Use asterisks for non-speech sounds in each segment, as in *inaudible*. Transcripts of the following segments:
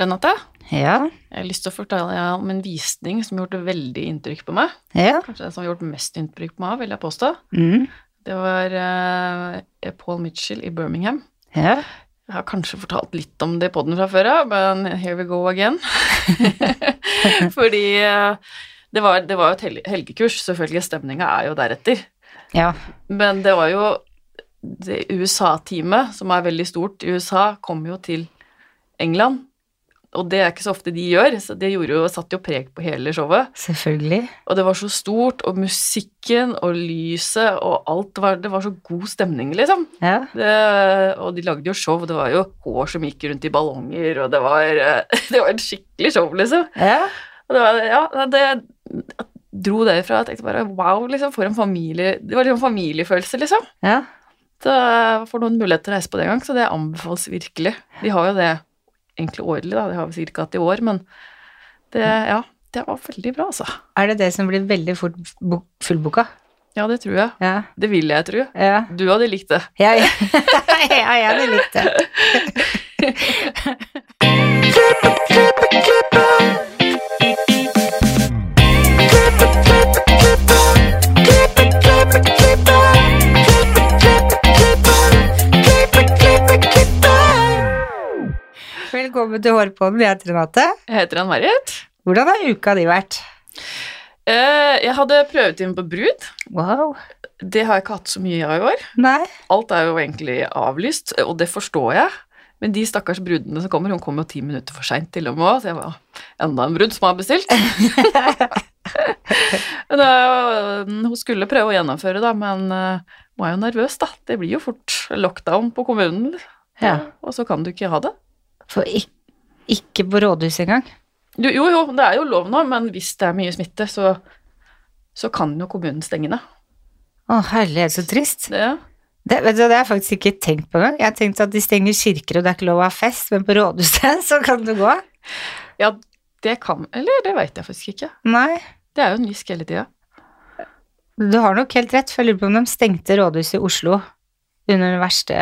Renate. Ja. Jeg har lyst til å fortelle deg om en visning som gjorde veldig inntrykk på meg. Ja. Kanskje den som har gjort mest inntrykk på meg, vil jeg påstå. Mm. Det var uh, Paul Mitchell i Birmingham. Ja. Jeg har kanskje fortalt litt om det på den fra før av, men here we go again. *laughs* Fordi uh, det var, det var jo et hel- helgekurs, selvfølgelig. Stemninga er jo deretter. Ja. Men det var jo USA-teamet, som er veldig stort i USA, kom jo til England. Og det er ikke så ofte de gjør, så det gjorde jo, satt jo preg på hele showet. Selvfølgelig. Og det var så stort, og musikken og lyset og alt var Det var så god stemning, liksom. Ja. Det, og de lagde jo show, det var jo hår som gikk rundt i ballonger, og det var, eh, *laughs* det var et skikkelig show, liksom. Ja. Og det var, ja, det dro derfra og tenkte bare wow, liksom, for en familie Det var liksom familiefølelse, liksom. Ja. Så får noen mulighet til å reise på det en gang, så det anbefales virkelig. De har jo det egentlig årlig, da, det har vi sikkert ikke hatt i år, men det, ja, det var veldig bra, altså. Er det det som blir veldig fort bo- fullboka? Ja, det tror jeg. Ja. Det vil jeg tro. Ja. Du hadde likt det. Ja. ja, *laughs* jeg hadde likt det. *laughs* Velkommen til Hårpodden. Jeg heter Renate. Jeg heter Ann-Marit. Hvordan har uka di vært? Eh, jeg hadde prøvetime på brud. Wow. Det har jeg ikke hatt så mye av i år. Nei. Alt er jo egentlig avlyst, og det forstår jeg. Men de stakkars brudene som kommer, hun kom jo ti minutter for seint til og med, så jeg var enda en brud som har bestilt. *laughs* men, øh, hun skulle prøve å gjennomføre, da, men øh, hun er jo nervøs, da. Det blir jo fort lockdown på kommunen, Ja. og så kan du ikke ha det. For ikke, ikke på rådhuset engang. Jo, jo, jo, det er jo lov nå, men hvis det er mye smitte, så, så kan jo kommunen stenge ned. Å, herlighet, så trist. Det, Det, vet du, det har jeg faktisk ikke tenkt på engang. Jeg har tenkt at de stenger kirker, og det er ikke lov å ha fest, men på rådhuset *laughs* så kan det gå. ja, det kan Eller det veit jeg faktisk ikke. Nei, Det er jo en nysk hele tida. du har nok helt rett, for jeg lurer på om de stengte rådhuset i Oslo under den verste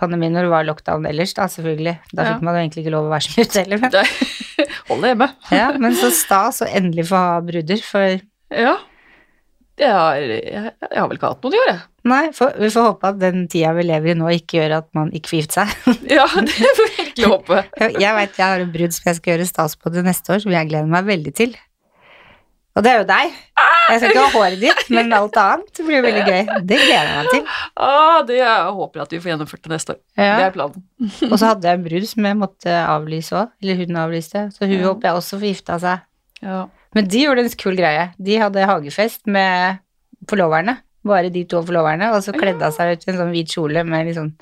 pandemien når det var lockdown ellers, da selvfølgelig. Da Ja. fikk man jo egentlig ikke lov å være så mye ute heller. Men, *laughs* Hold deg hjemme. *laughs* ja, men så stas å endelig få ha bruder, for Ja. Jeg har, jeg, jeg har vel ikke hatt noen i år, jeg. Nei, for, vi får håpe at den tida vi lever i nå ikke gjør at man ikke får gifte seg. *laughs* Ja, det får vi virkelig håpe. Jeg veit jeg har en brud som jeg skal gjøre stas på det neste år, som jeg gleder meg veldig til. Og det er jo deg. Jeg skal ikke ha håret ditt, men alt *laughs* annet blir jo veldig gøy. Det gleder jeg meg til. Ah, det jeg håper at vi får gjennomført det neste år. Det er planen. *laughs* Og så hadde jeg en brud som jeg måtte avlyse òg, eller hun avlyste, så hun Ja. håper jeg også får gifta seg. Ja. Men de gjorde en kul greie. De hadde hagefest med forloverne, bare de to forloverne, og så kledde hun seg ut i en sånn hvit kjole med litt sånn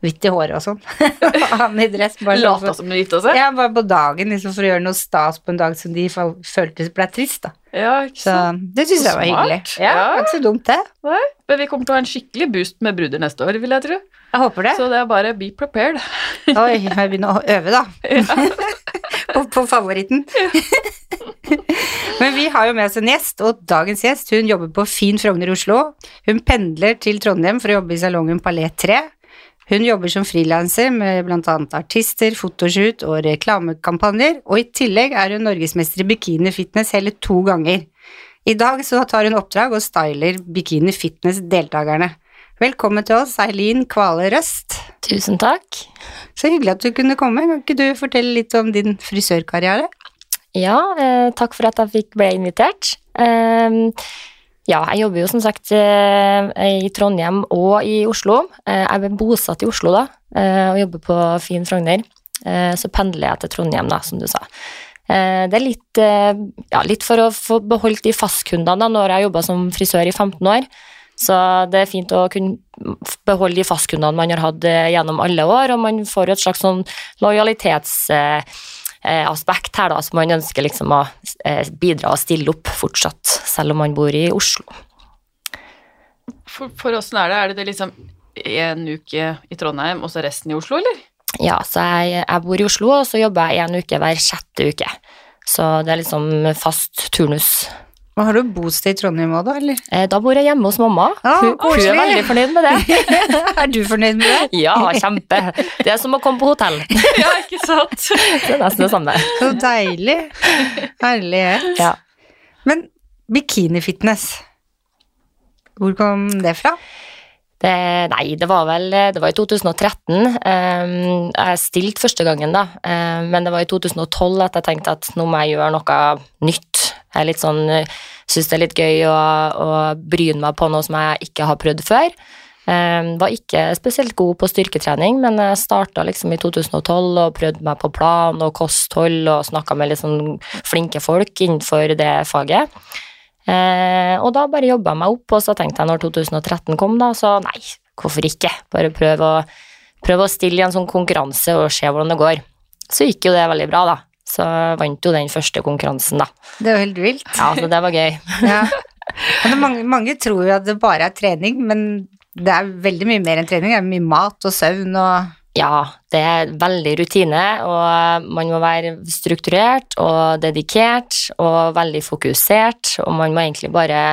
hvitt i håret og sånn. *laughs* Han i dress. Bare sånn Lata som gifta seg? Ja, bare på dagen, liksom for å gjøre noe stas på en dag som de følte ble trist, da. Ja, ikke Så det syns jeg var hyggelig. Ja, Ja. var ikke så dumt, det. Nei, men vi kommer til å ha en skikkelig boost med bruder neste år, vil jeg tro. Jeg håper det. Så det er bare be prepared. *laughs* Oi, jeg begynner å øve, da. *laughs* på, på favoritten. Men vi har jo med oss en gjest, og dagens gjest hun jobber på Fin Frogner i Oslo. Hun pendler til Trondheim for å jobbe i salongen Palet 3. Hun jobber som frilanser med bl.a. artister, fotoshoot og reklamekampanjer, og i tillegg er hun norgesmester i bikinifitness hele to ganger. I dag så tar hun oppdrag og styler Bikini Fitness-deltakerne. Velkommen til oss, Eileen Kvale Røst. Tusen takk. Så hyggelig at du kunne komme. Kan ikke du fortelle litt om din frisørkarriere? Ja, eh, takk for at jeg ble invitert. Eh, ja, jeg jobber jo som sagt eh, i Trondheim og i Oslo. Eh, jeg er bosatt i Oslo da, eh, og jobber på Fin Frogner. Så pendler jeg til Trondheim, da, som du sa. Det er litt, ja, litt for å få beholdt de fastkundene da, når jeg har jobba som frisør i 15 år. Så det er fint å kunne beholde de fastkundene man har hatt gjennom alle år, og man får jo et slags sånn lojalitets... Eh, aspekt her, da, så man ønsker liksom å eh, bidra og stille opp fortsatt, selv om man bor i Oslo. For, for åssen er det? Er det det liksom en uke i Trondheim og så resten i Oslo, eller? Ja, så jeg, jeg bor i Oslo, og så jobber jeg en uke hver sjette uke. Så det er liksom fast turnus. Og har du bosted i Trondheim òg, da, eller? Eh, Da bor jeg hjemme hos mamma. Ah, hun, hun er veldig fornøyd med det. *laughs* er du fornøyd med det? Ja, kjempe. Det er som å komme på hotell. *laughs* Ja, ikke sant? *laughs* Det er nesten det samme. Så deilig. Herlighet. Ja. Men bikinifitness, hvor kom det fra? Det, nei, det var vel Det var i 2013. Um, jeg stilte første gangen, da. Um, men det var i 2012 at jeg tenkte at nå må jeg gjøre noe nytt. Jeg er litt sånn Syns det er litt gøy å, å bryne meg på noe som jeg ikke har prøvd før. Um, var ikke spesielt god på styrketrening, men jeg starta liksom i 2012 og prøvde meg på plan og kosthold og snakka med litt sånn flinke folk innenfor det faget. Eh, og da bare jobba jeg meg opp, og så tenkte jeg når 2013 kom, da, så nei, hvorfor ikke? Bare prøve å, prøv å stille i en sånn konkurranse og se hvordan det går. Så gikk jo det veldig bra, da. Så vant jo den første konkurransen, da. Det var helt vilt. Ja, så det var gøy. *laughs* Ja. Mange, mange tror jo at det bare er trening, men det er veldig mye mer enn trening. Det er mye mat og søvn og Ja, det er veldig rutine, og man må være strukturert og dedikert og veldig fokusert, og man må egentlig bare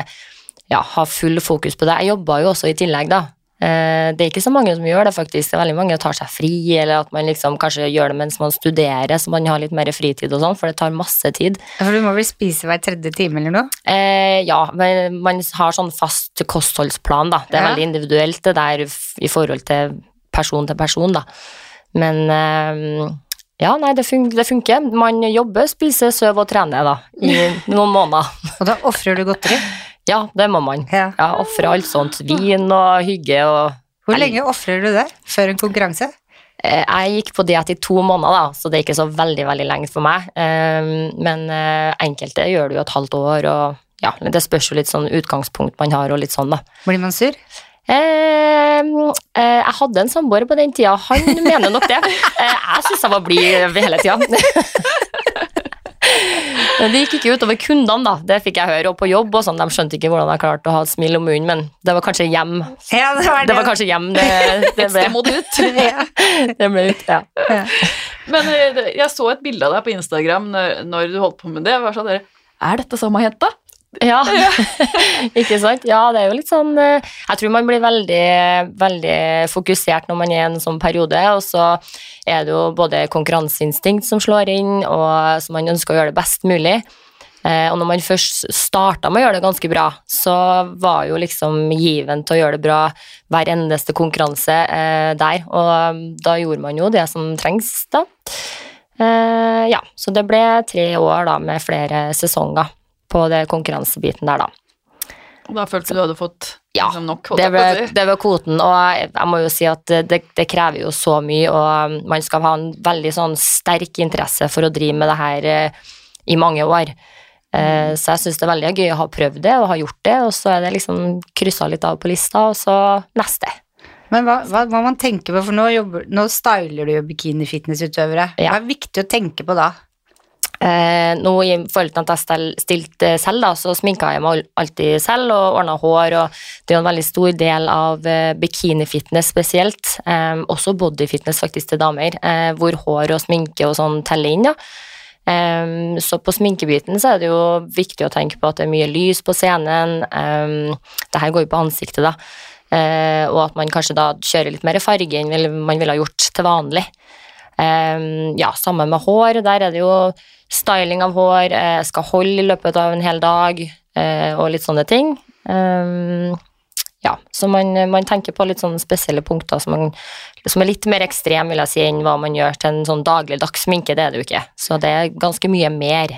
ja, ha full fokus på det. Jeg jobba jo også i tillegg, da. Eh, Det er ikke så mange som gjør det, faktisk. Det er veldig mange som tar seg fri, eller at man liksom kanskje gjør det mens man studerer, så man har litt mer fritid og sånn, for det tar masse tid. For du må vel spise hver tredje time eller noe? Eh, ja, men man har sånn fast kostholdsplan, da. Det er Ja. veldig individuelt det der i forhold til person til person, da. Men eh, ja, nei, det, fun det funker. Man jobber, spiser, sover og trener, da, i *laughs* noen måneder. Og da ofrer du godteri. Ja, det må man. Ja. Ja, Ofre alt sånt. Vin og hygge og Hvor lenge ofrer du det før en konkurranse? Eh, Jeg gikk på diett i to måneder, da, så det er ikke så veldig veldig lenge for meg. Eh, Men eh, enkelte gjør det jo et halvt år, og ja, det spørs jo litt sånn utgangspunkt man har, og litt sånn, da. Blir man sur? Eh, eh, jeg hadde en samboer på den tida, han mener nok det. *laughs* Eh, jeg syns jeg var blid hele tida. *laughs* Men det gikk ikke utover kundene, da. Det fikk jeg høre. Og på jobb og sånn, de skjønte ikke hvordan jeg klarte å ha et smil om munnen, men det var kanskje hjem. Ja, det var det. Det var kanskje hjem det, det ble. må du ut. *laughs* Det ble ut, ja. Men eh, jeg så et bilde av deg på Instagram når, når du holdt på med det. hva Var sånn, er dette samme jenta? *laughs* Ja, ikke sant? Ja, det er jo litt sånn eh, Jeg tror man blir veldig, veldig fokusert når man er i en sånn periode, og så er det jo både konkurranseinstinkt som slår inn, og så man ønsker å gjøre det best mulig. Eh, Og når man først starta med å gjøre det ganske bra, så var jo liksom given til å gjøre det bra hver eneste konkurranse eh, der, og da gjorde man jo det som trengs, da. Eh, ja, så det ble tre år da med flere sesonger på det konkurransebiten der, da. Og da følte du du hadde fått Ja, liksom, nok? Det ble, det var kvoten, og jeg, jeg må jo si at det, det krever jo så mye, og man skal ha en veldig sånn sterk interesse for å drive med det her eh, i mange år. Eh, Så jeg syns det er veldig gøy å ha prøvd det og ha gjort det, og så er det liksom kryssa litt av på lista, og så neste. Men hva, hva må man tenke på, for nå, jobber, nå styler du jo bikini-fitnessutøvere. Ja. Hva er viktig å tenke på da? Eh, nå I forhold til at jeg stel- stilte selv, da, så sminka jeg meg alltid selv og ordna hår. og Det er jo en veldig stor del av eh, bikinifitness spesielt. Eh, også bodyfitness faktisk til damer, eh, hvor hår og sminke og sånn teller inn. Ja. Eh, så på sminkebiten så er det jo viktig å tenke på at det er mye lys på scenen. Eh, det her går jo på ansiktet, da. Eh, og at man kanskje da kjører litt mer farge enn man ville ha gjort til vanlig. Ja, sammen med hår. Der er det jo styling av hår, eh, skal holde i løpet av en hel dag, eh, og litt sånne ting. Ja, så man, man tenker på litt sånne spesielle punkter som, man, som er litt mer ekstrem, vil jeg si, enn hva man gjør til en sånn dagligdags sminke. Det er det jo ikke. Så det er ganske mye mer.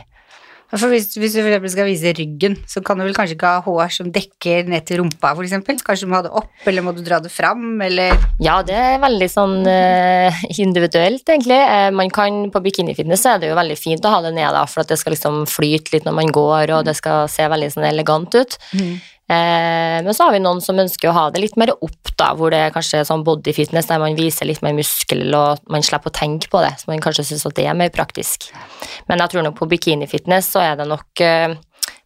For hvis, hvis du for skal vise ryggen, så kan du vel kanskje ikke ha hår som dekker ned til rumpa, for eksempel? Kanskje du må ha det opp, eller må du dra det fram, eller Ja, det er veldig sånn uh, individuelt, egentlig. Uh, man kan, på bikinifitness er det jo veldig fint å ha det ned, da, for at det skal liksom flyte litt når man går, og det skal se veldig sånn elegant ut. Eh, men så har vi noen som ønsker å ha det litt mer opp, da, hvor det er kanskje sånn bodyfitness der man viser litt mer muskel, og man slipper å tenke på det, så man kanskje syns at det er mer praktisk. Men jeg tror nok på bikinifitness så er det nok eh,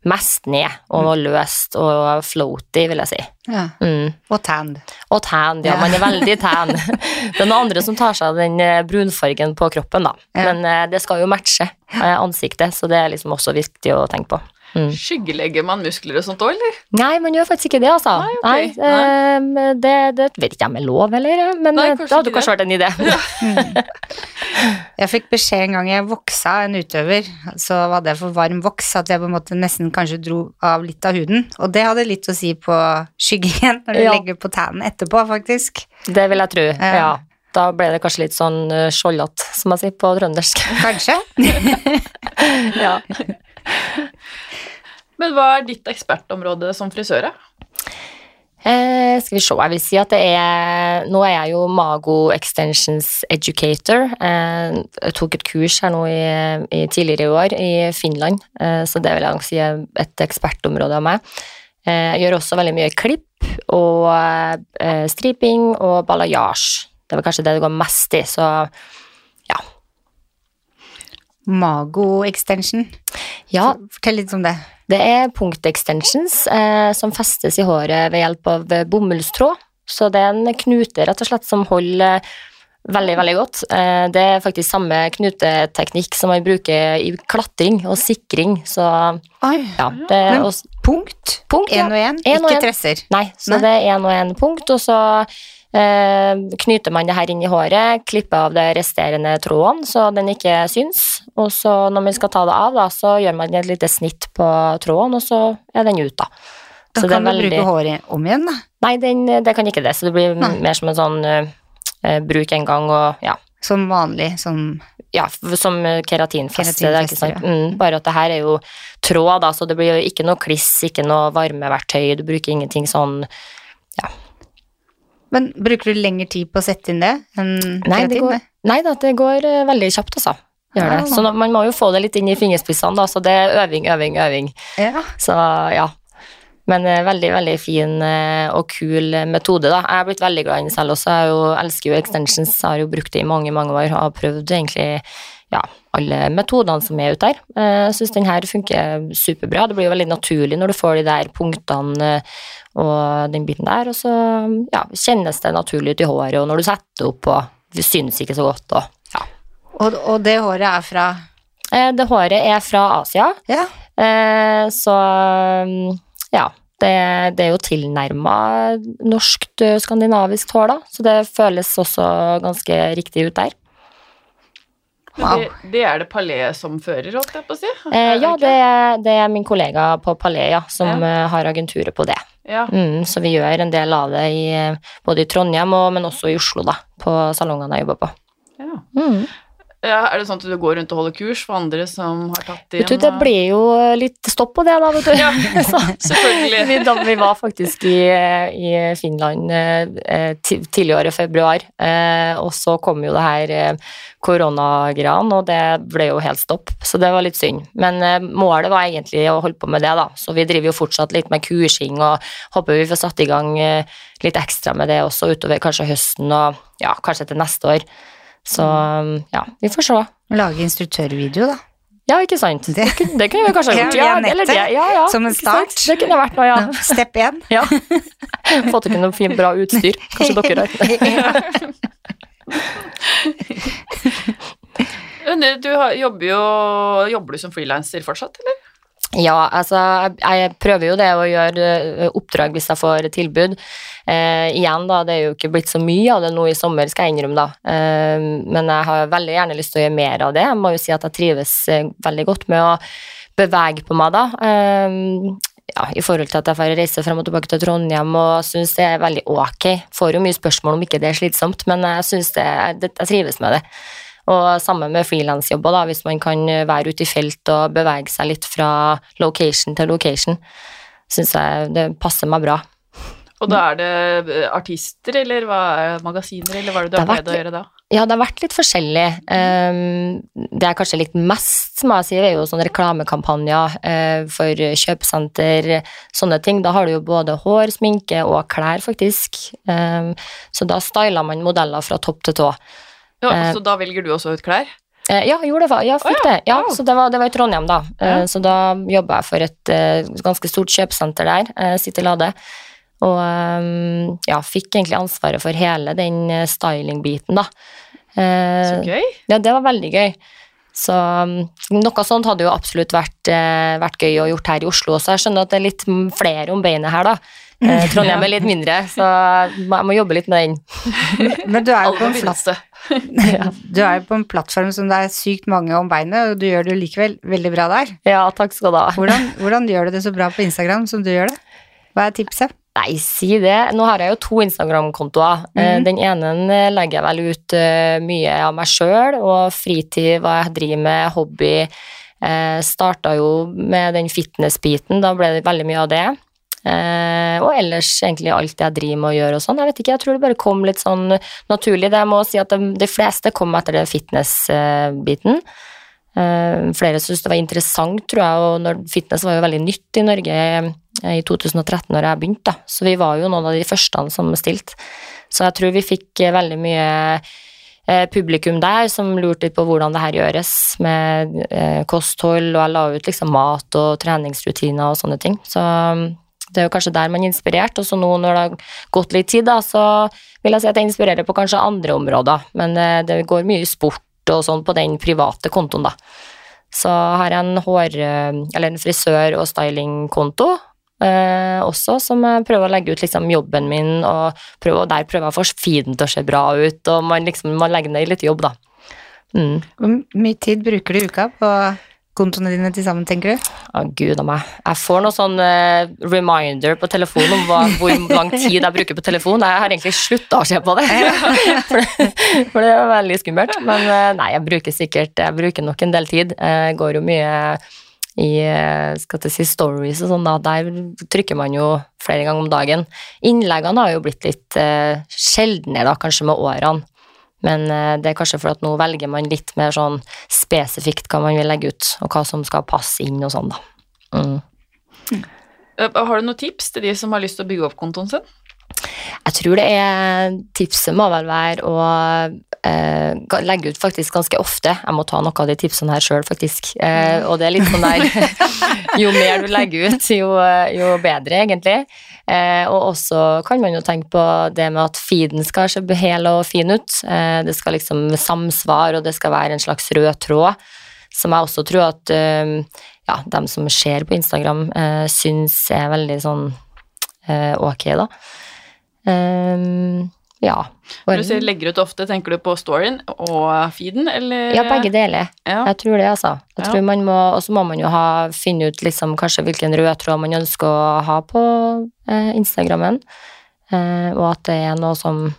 mest ned og løst og floaty, vil jeg si. ja. Mm. Og tanned. Og tanned, ja, man er veldig tan. *laughs* Det er noen andre som tar seg av den eh, brunfargen på kroppen, da. Ja. Men eh, det skal jo matche eh, ansiktet, så det er liksom også viktig å tenke på. Mm. Skyggelegger man muskler og sånt òg, eller? Nei, man gjør faktisk ikke det, altså. Nei, ok. Nei, Nei. det, det vet ikke jeg om er lov, eller, men Nei, eh, det hadde du kanskje vært en idé. *laughs* *laughs* Jeg fikk beskjed en gang jeg voksa en utøver, så var det for varm voks at jeg på en måte nesten kanskje dro av litt av huden. Og det hadde litt å si på skyggingen når du Ja. legger på tærne etterpå, faktisk. Det vil jeg tro, Ja. ja. Da ble det kanskje litt sånn uh, skjoldete, som man sier på trøndersk. Kanskje? *laughs* ja. Men hva er ditt ekspertområde som frisør? da? Eh, skal vi se, jeg vil si at det er Nå er jeg jo Mago Extensions Educator. Eh, jeg tok et kurs her nå i, i tidligere i år i Finland, eh, så det vil jeg nok si er et ekspertområde av meg. Eh, jeg gjør også veldig mye klipp og eh, striping og balayage. Det var kanskje det det går mest i, så ja. Mago extension. ja Fortell litt om det. Det er punktextensions eh, som festes i håret ved hjelp av eh, bomullstråd. Så det er en knute rett og slett som holder eh, veldig, veldig godt. Eh, det er faktisk samme knuteteknikk som man bruker i klatring og sikring, så Oi. ja. Det er Men- Punkt. punkt, ja. Én og én, En ikke en. tresser. Nei, så Nei. det er én og én punkt, og så eh, knyter man det her inn i håret, klipper av det resterende tråden så den ikke syns, og så når man skal ta det av, da, så gjør man et lite snitt på tråden, og så er den ut, da. Da Så kan kan du bruke håret om igjen, da. Nei, den, det kan ikke det, så det blir Nei. mer som en sånn eh, bruk en gang og ja. Som vanlig, som Ja, som eh, keratinfeste. Er Keratinfeste, ja. Mm, bare at det her er jo tråd, da, så det blir jo ikke noe kliss, ikke noe varmeverktøy, du bruker ingenting sånn Men bruker du lengre tid på å sette inn det enn Nei, det keratin? går, nei da, det går veldig kjapt, altså. Gjør det. Så man må jo få det litt inn i fingerspissene, da, så det er øving, øving, øving. Ja. Så ja. Men eh, veldig, veldig fin eh, og kul eh, metode, da. Jeg har blitt veldig glad i den selv også. Jeg jo, elsker jo extensions, jeg har jo brukt det i mange, mange år og har prøvd egentlig ja, alle metodene som er ute der. Jeg syns den her funker superbra. Det blir jo veldig naturlig når du får de der punktene og den biten der, og så ja, kjennes det naturlig ut i håret, og når du setter opp og det synes ikke så godt og. Og, og det håret er fra Eh, Det håret er fra Asia, Ja. Eh, så mm, ja, det, det er jo tilnærma norskt, eh, skandinavisk hår, da, så det føles også ganske riktig ut der. Men Wow. Det, det er det Palais som fører, holdt jeg på å si? Eh, ja, det, det er min kollega på Palais ja, som Ja. har agenturet på det. Ja. Mm, så vi gjør en del av det i, både i Trondheim og, men også i Oslo, da, på salongene jeg jobber på. Ja. Mm. Ja. Er det sånn at du går rundt og holder kurs for andre som har tatt inn Vet du, det ble jo litt stopp på det, da, vet du. Ja, *laughs* selvfølgelig. Vi, da, vi var faktisk i, i Finland eh, tidligere i februar, eh, og så kom jo det her eh, koronagreiene, og det ble jo helt stopp, så det var litt synd. Men eh, målet var egentlig å holde på med det, da, så vi driver jo fortsatt litt med kursing, og håper vi får satt i gang eh, litt ekstra med det også utover kanskje høsten, og ja, kanskje til neste år. Så ja, vi får se. Lage instruktørvideo, da. Ja, ikke sant? Det- Det, kunne- vi kanskje ha *laughs* gjort. Ja, eller det, ja, ja, som en start. Det kunne vært noe, ja. Step én. Ja. *laughs* Få til noe fint, bra utstyr. Kanskje dere *laughs* har. Du- Du jobber jo Jobber du som frilanser fortsatt, eller? Ja, altså, jeg, prøver jo det å gjøre eh, oppdrag hvis jeg får tilbud. Eh, igjen, da, det er jo ikke blitt så mye av det nå i sommer, skal jeg innrømme, da. Eh, men jeg har veldig gjerne lyst til å gjøre mer av det. Jeg må jo si at jeg trives eh, veldig godt med å bevege på meg, da. Eh, ja, I forhold til at jeg får reise frem og tilbake til Trondheim og syns det er veldig ok. Får jo mye spørsmål om ikke det er slitsomt, men jeg syns jeg trives med det. Og sammen med frilansjobber, hvis man kan være ute i felt og bevege seg litt fra location til location, syns jeg det passer meg bra. Og da er det eh, artister, eller hva er magasiner, eller hva er det du har pleid å gjøre da? Ja, det har vært litt forskjellig. Um, det jeg kanskje likte mest, må jeg si, er jo sånne reklamekampanjer eh, for kjøpesenter, sånne ting. Da har du jo både hår, sminke og klær, faktisk. Um, så da styler man modeller fra topp til tå. Ja, Eh, så da velger du også ut klær? Eh, ja, jeg gjorde det. Ja, fikk det. Ja, så det var, det var i Trondheim, da. Eh, Så da jobba jeg for et eh, ganske stort kjøpesenter der, eh, City Lade. Og ja, fikk egentlig ansvaret for hele den styling-biten, da. Eh, Så gøy. ja, det var veldig gøy. Så um, noe sånt hadde jo absolutt vært, eh, vært gøy å gjort her i Oslo også. Jeg skjønner at det er litt flere om beinet her, da. Eh, Trondheim er litt mindre, så jeg må jobbe litt med den. Men du er jo på en, begynne *laughs* du er jo på en plattform som det er sykt mange om beinet, og du gjør det jo likevel veldig bra der. Ja, takk skal du ha. Hvordan, *laughs* hvordan gjør du det så bra på Instagram som du gjør det? Hva er tipset? Nei, si det. Nå har jeg jo to Instagram-kontoer. Mm. Den ene eh, legger jeg vel ut eh, mye av meg sjøl og fritid, hva jeg driver med, hobby. Eh, Starta jo med den fitness-biten, da ble det veldig mye av det. Eh, og ellers egentlig alt jeg driver med og gjør og sånn. Jeg vet ikke, jeg tror det bare kom litt sånn naturlig. Det jeg må si at de, de fleste kom etter den fitness-biten. Eh, flere syntes det var interessant, tror jeg, og når fitness var jo veldig nytt i Norge eh, i 2013 når jeg begynte, da. Så vi var jo noen av de første som stilte. Så jeg tror vi fikk eh, veldig mye eh, publikum der som lurte litt på hvordan det her gjøres med kosthold, og jeg la ut liksom mat og treningsrutiner og sånne ting. Så det er jo kanskje der man er inspirert, og så nå når det har gått litt tid, da, så vil jeg si at jeg inspirerer på kanskje andre områder, men eh, det går mye sport og sånn på den private kontoen, da. Så har jeg en hår... eh, Eller en frisør- og stylingkonto eh, også, som jeg prøver å legge ut liksom jobben min, og prøver, der prøver jeg å få feeden til å se bra ut, og man liksom man legger ned litt jobb, da. Mm. Hvor mye tid bruker du i uka på kontoene dine til sammen, tenker du? Å, gud a meg. Jeg får noe sånn uh, reminder på telefonen om hva, hvor lang tid jeg bruker på telefon. Jeg har egentlig slutta å se på det, *laughs* for, det for det er veldig skummelt. Men uh, nei, jeg bruker sikkert Jeg bruker nok en del tid. Jeg går jo mye i eh, skal jeg si, stories og sånn, da. Der trykker man jo flere ganger om dagen. Innleggene har jo blitt litt uh, sjeldnere, da, kanskje med årene. Men eh, det er kanskje for at nå velger man litt mer sånn spesifikt hva man vil legge ut, og hva som skal passe inn og sånn, da. Mm. Eh, Har du noen tips til de som har lyst til å bygge opp kontoen sin? Jeg tror det er Tipset må vel være å eh, legge ut faktisk ganske ofte. Jeg må ta noe av de tipsene her sjøl, faktisk. Eh, og det er litt sånn der *laughs* Jo mer du legger ut, jo, jo bedre, egentlig. Eh, og også kan man jo tenke på det med at feeden skal se hel og fin ut. Eh, det skal liksom samsvare, og det skal være en slags rød tråd. Som jeg også tror at eh, ja, dem som ser på Instagram, eh, syns er veldig sånn eh, ok, da. Ehm, ja. Når du sier legger ut ofte, tenker du på storyen og feeden, eller? Ja, begge deler. Ja. Jeg tror det, altså. Jeg Ja. tror man må, Og så må man jo ha, finne ut liksom kanskje hvilken rød tråd man ønsker å ha på eh, Instagrammen, eh, og at det er noe som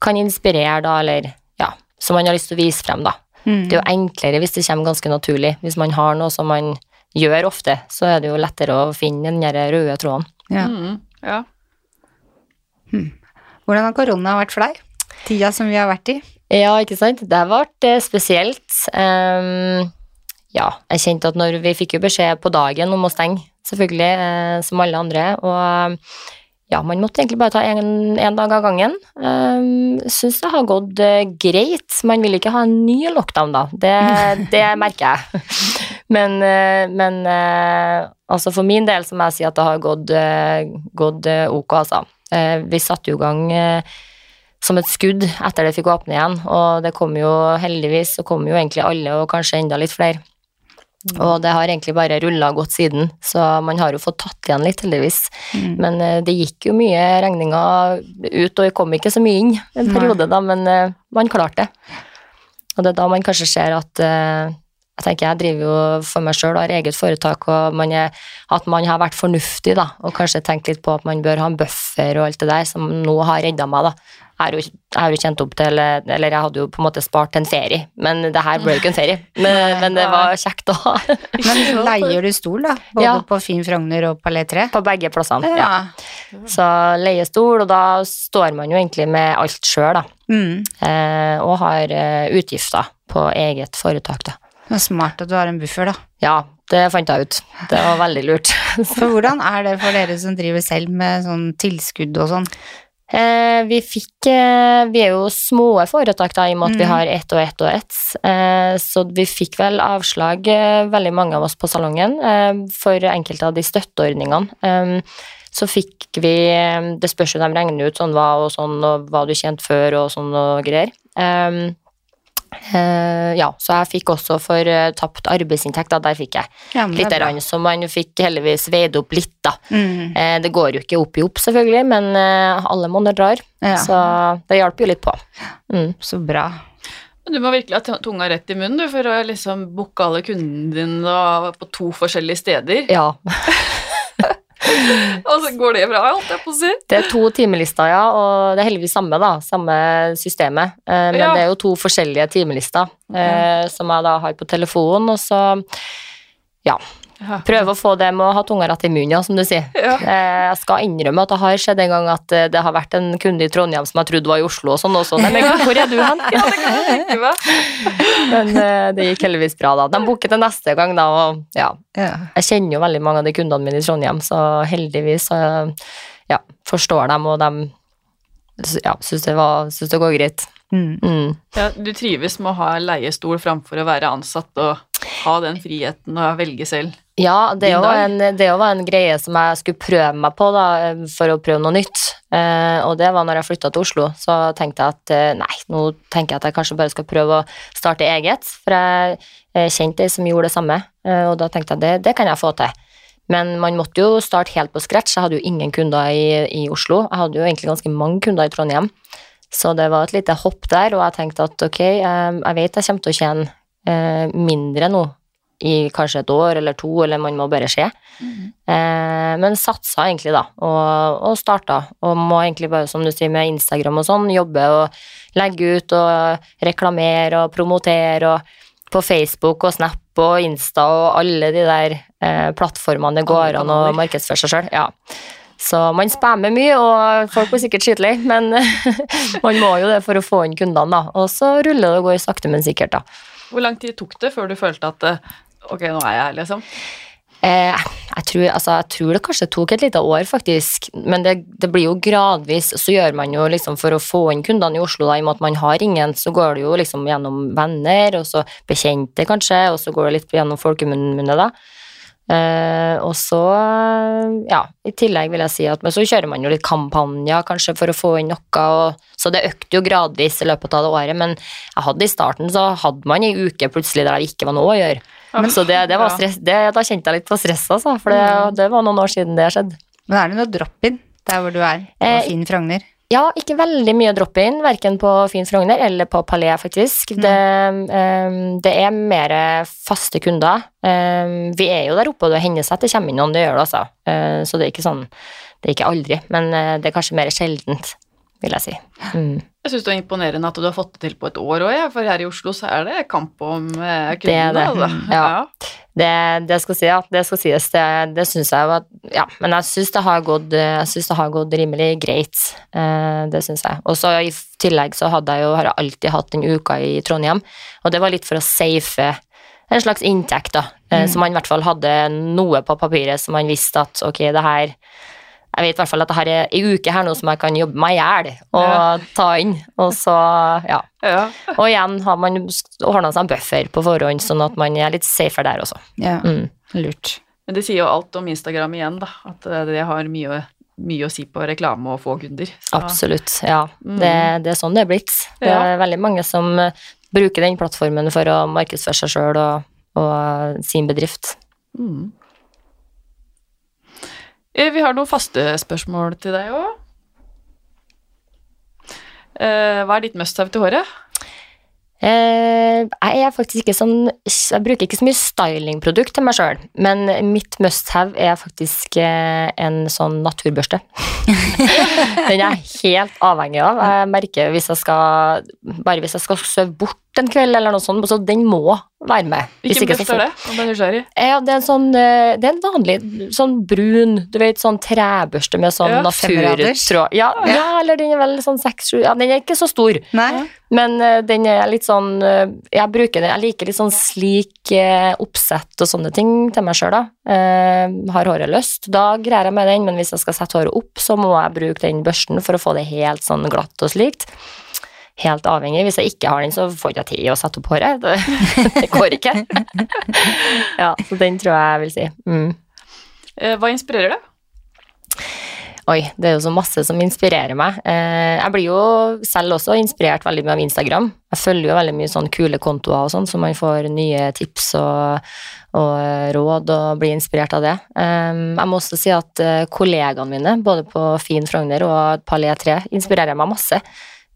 kan inspirere, da, eller ja, som man har lyst til å vise frem, da. Mm. Det er jo enklere hvis det kommer ganske naturlig. Hvis man har noe som man gjør ofte, så er det jo lettere å finne den der røde tråden. Ja. Mm, ja. Hvordan har korona vært for deg? Tida som vi har vært i? Ja, ikke sant? Det har vært eh, spesielt. Um, ja, jeg kjente at når vi fikk jo beskjed på dagen om å stenge, selvfølgelig, eh, som alle andre, og ja, man måtte egentlig bare ta en, en dag av gangen. Um, Syns det har gått eh, greit. Man vil ikke ha en ny lockdown, da. Det, *laughs* det merker jeg. Men, men altså for min del så må jeg si at det har gått, gått ok, altså. Eh, Vi satte jo i gang eh, som et skudd etter det fikk åpne igjen, og det kom jo heldigvis, så kom jo egentlig alle, og kanskje enda litt flere. Og det har egentlig bare rulla godt siden, så man har jo fått tatt igjen litt, heldigvis. Mm. Men eh, det gikk jo mye regninger ut, og vi kom ikke så mye inn en Nei. periode, da, men man klarte det. Og det er da man kanskje ser at jeg tenker jeg driver jo for meg sjøl og har eget foretak, og man er, at man har vært fornuftig, da, og kanskje tenkt litt på at man bør ha en buffer og alt det der, som nå har redda meg, da. Jeg har, jo, kjent opp til Eller jeg hadde jo på en måte spart til en ferie, men det her ble jo ikke en ferie. Men, men det var kjekt å ha *laughs* Men leier du stol, da? Både Ja. på Finn Frogner og Palais 3? på begge plassene. Ja. Så leiestol, og da står man jo egentlig med alt sjøl, da. Mm. Eh, og har eh, utgifter på eget foretak, da. Det er smart at du har en buffer, da. Ja, det fant jeg ut. Det var veldig lurt. *laughs* For hvordan er det for dere som driver selv med sånn tilskudd og sånn? Eh, vi fikk eh, Vi er jo små foretak, da, i og med at vi Mhm. har ett og ett og ett. Eh, så vi fikk vel avslag, eh, veldig mange av oss på salongen, eh, for enkelte av de støtteordningene. Eh, så fikk vi Det spørs jo, de regner ut sånn hva og sånn, og hva du tjente før og sånn og greier. Eh, ja, så jeg fikk også for eh, tapt arbeidsinntekt, da, der fikk jeg Ja, litt rann, så man fikk heldigvis veid opp litt, da. Mm. Eh, det går jo ikke opp i opp, selvfølgelig, men eh, alle måneder drar, Ja. så det hjalp jo litt på. Mm. Så bra. Du må virkelig ha tunga rett i munnen du, for å liksom booke alle kundene dine på to forskjellige steder. Ja. *laughs* *laughs* Og så går det bra, holdt jeg på å si. Det er to timelister, ja, og det er heldigvis samme, da. Samme systemet. Eh, men Ja. det er jo to forskjellige timelister eh, som jeg da har på telefonen, og så ja, Ja. prøve å få det med å ha tunga rett i munnen, ja, som du sier. Ja. Eh, jeg skal innrømme at det har skjedd en gang at eh, det har vært en kunde i Trondheim som jeg trodde var i Oslo og sånn også. Nei, men hvor er du hen? *laughs* ja, det kan jeg tenke meg. Men eh, det gikk heldigvis bra, da. De booker til neste gang, da, og ja. Ja. Jeg kjenner jo veldig mange av de kundene mine i Trondheim, så heldigvis ja, forstår dem, og de ja, syns det, var- syns det går greit. Mm. Mm. Ja, du trives med å ha leiestol framfor å være ansatt og ha den friheten og velge selv. Ja, det òg var, var en greie som jeg skulle prøve meg på da, for å prøve noe nytt. Eh, og det var når jeg flytta til Oslo. Så tenkte jeg at eh, nei, nå tenker jeg at jeg kanskje bare skal prøve å starte eget. For jeg eh, kjente ei som gjorde det samme, eh, og da tenkte jeg det, det kan jeg få til. Men man måtte jo starte helt på scratch. Jeg hadde jo ingen kunder i, i Oslo. Jeg hadde jo egentlig ganske mange kunder i Trondheim. Så det var et lite hopp der, og jeg tenkte at ok, eh, jeg vet jeg kommer til å tjene mindre nå i kanskje et år eller to, eller man må bare se. Eh, men satsa egentlig, da, og, og starta. Og må egentlig bare, som du sier, med Instagram og sånn, jobbe og legge ut og reklamere og promotere og på Facebook og Snap og Insta og alle de der eh, plattformene det går an å markedsføre seg sjøl. Ja. Så man spammer mye, og folk blir sikkert skitlei, men *laughs* man må jo det for å få inn kundene, da. Og så ruller det og går sakte, men sikkert, da. Hvor lang tid tok det før du følte at eh, ok, nå er jeg her, liksom? Eh, jeg, tror, altså, jeg tror det kanskje tok et lite år, faktisk. Men det, det blir jo gradvis. Så gjør man jo liksom for å få inn kundene i Oslo, da, i og med at man har ingen, så går det jo liksom gjennom venner, og så bekjente, kanskje, og så går det litt gjennom folkemunne, da. Eh, og så, ja, i tillegg vil jeg si at Men så kjører man jo litt kampanjer, kanskje, for å få inn noe, og, så det økte jo gradvis i løpet av det året. Men jeg hadde i starten, så hadde man ei uke plutselig der det ikke var noe å gjøre. så det, det var stress, det, da kjente jeg litt på stress, altså, for det, det var noen år siden det skjedde. Men er det noe drop-in der hvor du er, og Eh, fin Frogner? Ja, ikke veldig mye drop-in, verken på Fin Frogner eller på Palais, faktisk. Det, um, det er mer faste kunder. Um, vi er jo der oppe, og det hender seg at det kommer inn noen, det gjør det altså. Uh, så det er ikke sånn, det er ikke aldri, men eh, det er kanskje mer sjeldent, vil jeg si. Mm. Jeg syns det er imponerende at du har fått det til på et år òg, for her i Oslo så er det kamp om kundene. Det er det. Altså. Ja. Det, det skal si, det skal sies, det, det syns jeg var Ja, men jeg syns det har gått synes det har gått rimelig greit. Eh, det syns jeg. Og så i tillegg så hadde jeg jo har jeg alltid hatt den uka i Trondheim, og det var litt for å safe en slags inntekt, da. Mm. Så man i hvert fall hadde noe på papiret så man visste at ok, det her jeg vet i hvert fall at jeg har ei uke her nå som jeg kan jobbe meg i hjel og Ja. ta inn. Og så, ja. Ja. Og igjen har man ordna seg en buffer på forhånd, sånn at man er litt safer der også. Ja, Mm. lurt. Men det sier jo alt om Instagram igjen, da. At eh, det har mye, mye å si på reklame og få kunder. Så- Absolutt. Ja. Mm. Det, det er sånn det er blitt. Det er veldig mange som eh, bruker den plattformen for å markedsføre seg sjøl og, og sin bedrift. Mm. Eh, Vi har noen faste spørsmål til deg òg. Hva er ditt must-have til håret? Eh, jeg er faktisk ikke sånn Jeg bruker ikke så mye stylingprodukt til meg sjøl, men mitt must have er faktisk eh, en sånn naturbørste. *laughs* Den er jeg helt avhengig av. Jeg merker hvis jeg skal Bare hvis jeg skal søve bort en kveld eller noe sånt, så den må være med. Hvis Hvilken børste er det? Om den er. Ja, det er en sånn eh, Det er en vanlig sånn brun, du vet, sånn trebørste med sånn Ja, naturtråd. Ja, ja, eller den er vel sånn seks-sju Ja, den er ikke så stor. Nei? Men uh, den er litt sånn uh, Jeg bruker den, jeg liker litt sånn slik uh, oppsett og sånne ting til meg sjøl, da. Eh, har håret løst, da greier jeg med den, men hvis jeg skal sette håret opp, så må jeg bruke den børsten for å få det helt sånn glatt og slikt. Helt avhengig. Hvis jeg ikke har den, så får jeg ikke tid å sette opp håret. Det, *laughs* det går ikke. *laughs* ja, så den tror jeg jeg vil si. Mm. Eh, Hva inspirerer deg? Oi, det er jo så masse som inspirerer meg. Eh, jeg blir jo selv også inspirert veldig mye av Instagram. Jeg følger jo veldig mye sånn kule kontoer og sånn, så man får nye tips og, og eh, råd og blir inspirert av det. Jeg må også si at kollegaene mine, både på Fin Frogner og Palé 3, inspirerer meg masse.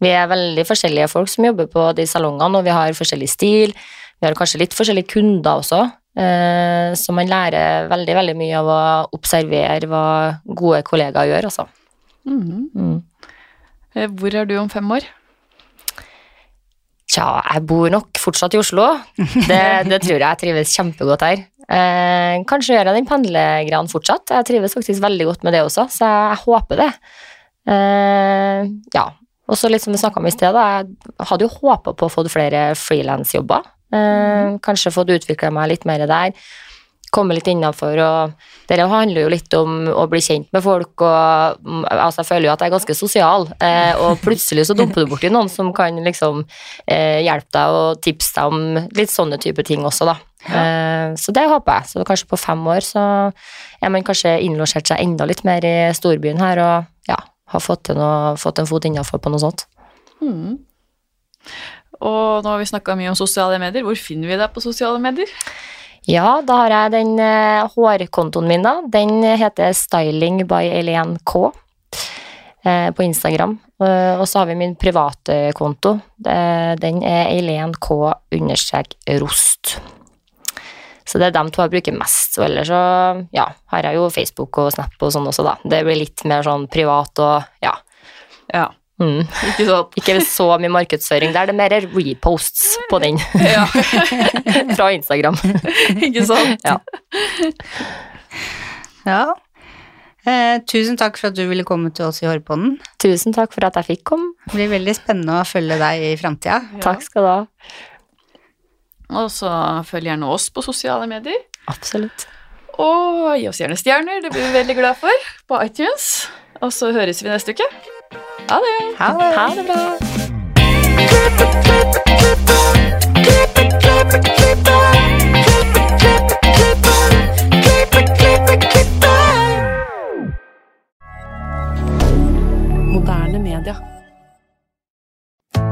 Vi er veldig forskjellige folk som jobber på de salongene, og vi har forskjellig stil. Vi har kanskje litt forskjellige kunder også, eh, så man lærer veldig, veldig mye av å observere hva gode kollegaer gjør, altså. Mm. Mm. Hvor er du om fem år? Tja, jeg bor nok fortsatt i Oslo. Det, det tror jeg. Jeg trives kjempegodt her. Eh, kanskje gjør jeg den pendlergreia fortsatt. Jeg trives faktisk veldig godt med det også, så jeg håper det. Eh, ja, og så litt som vi snakka om i sted, da, jeg hadde jo håpa på å få flere frilansjobber. Eh, kanskje fått utvikla meg litt mer der. Komme litt innafor og Det handler jo litt om å bli kjent med folk og mm, Altså, jeg føler jo at jeg er ganske sosial, eh, og plutselig så dumper du borti noen som kan liksom eh, hjelpe deg og tipse deg om litt sånne type ting også, da. Ja. Eh, så det håper jeg. Så kanskje på fem år så er man kanskje innlosjert seg enda litt mer i storbyen her og ja, har fått, noe, fått en fot innafor på noe sånt. Mm. Og nå har vi snakka mye om sosiale medier. Hvor finner vi deg på sosiale medier? Ja, da har jeg den uh, hårkontoen min, da. Den heter Styling by Elen K. Uh, på Instagram. Uh, og så har vi min private konto. den er Eileen K understrek rost. Så det er dem to jeg bruker mest. Og ellers så ja, har jeg jo Facebook og Snap og sånn også, da. Det blir litt mer sånn privat og ja. ja. Mm. Ikke, sånn. ikke så mye markedsføring der, det er mer reposts på den. *laughs* Fra Instagram. ikke sant? Ja. ja. Eh, tusen takk for at du ville komme til oss i Hårpodden. Tusen takk for at jeg fikk komme. Det blir veldig spennende å følge deg i framtida. Ja. Takk skal du ha. Og så følg gjerne oss på sosiale medier. Absolutt. Og gi oss gjerne stjerner, det blir vi veldig glad for, på iTunes. Og så høres vi neste uke. Ha det. Ha det, ha det bra. Moderne media.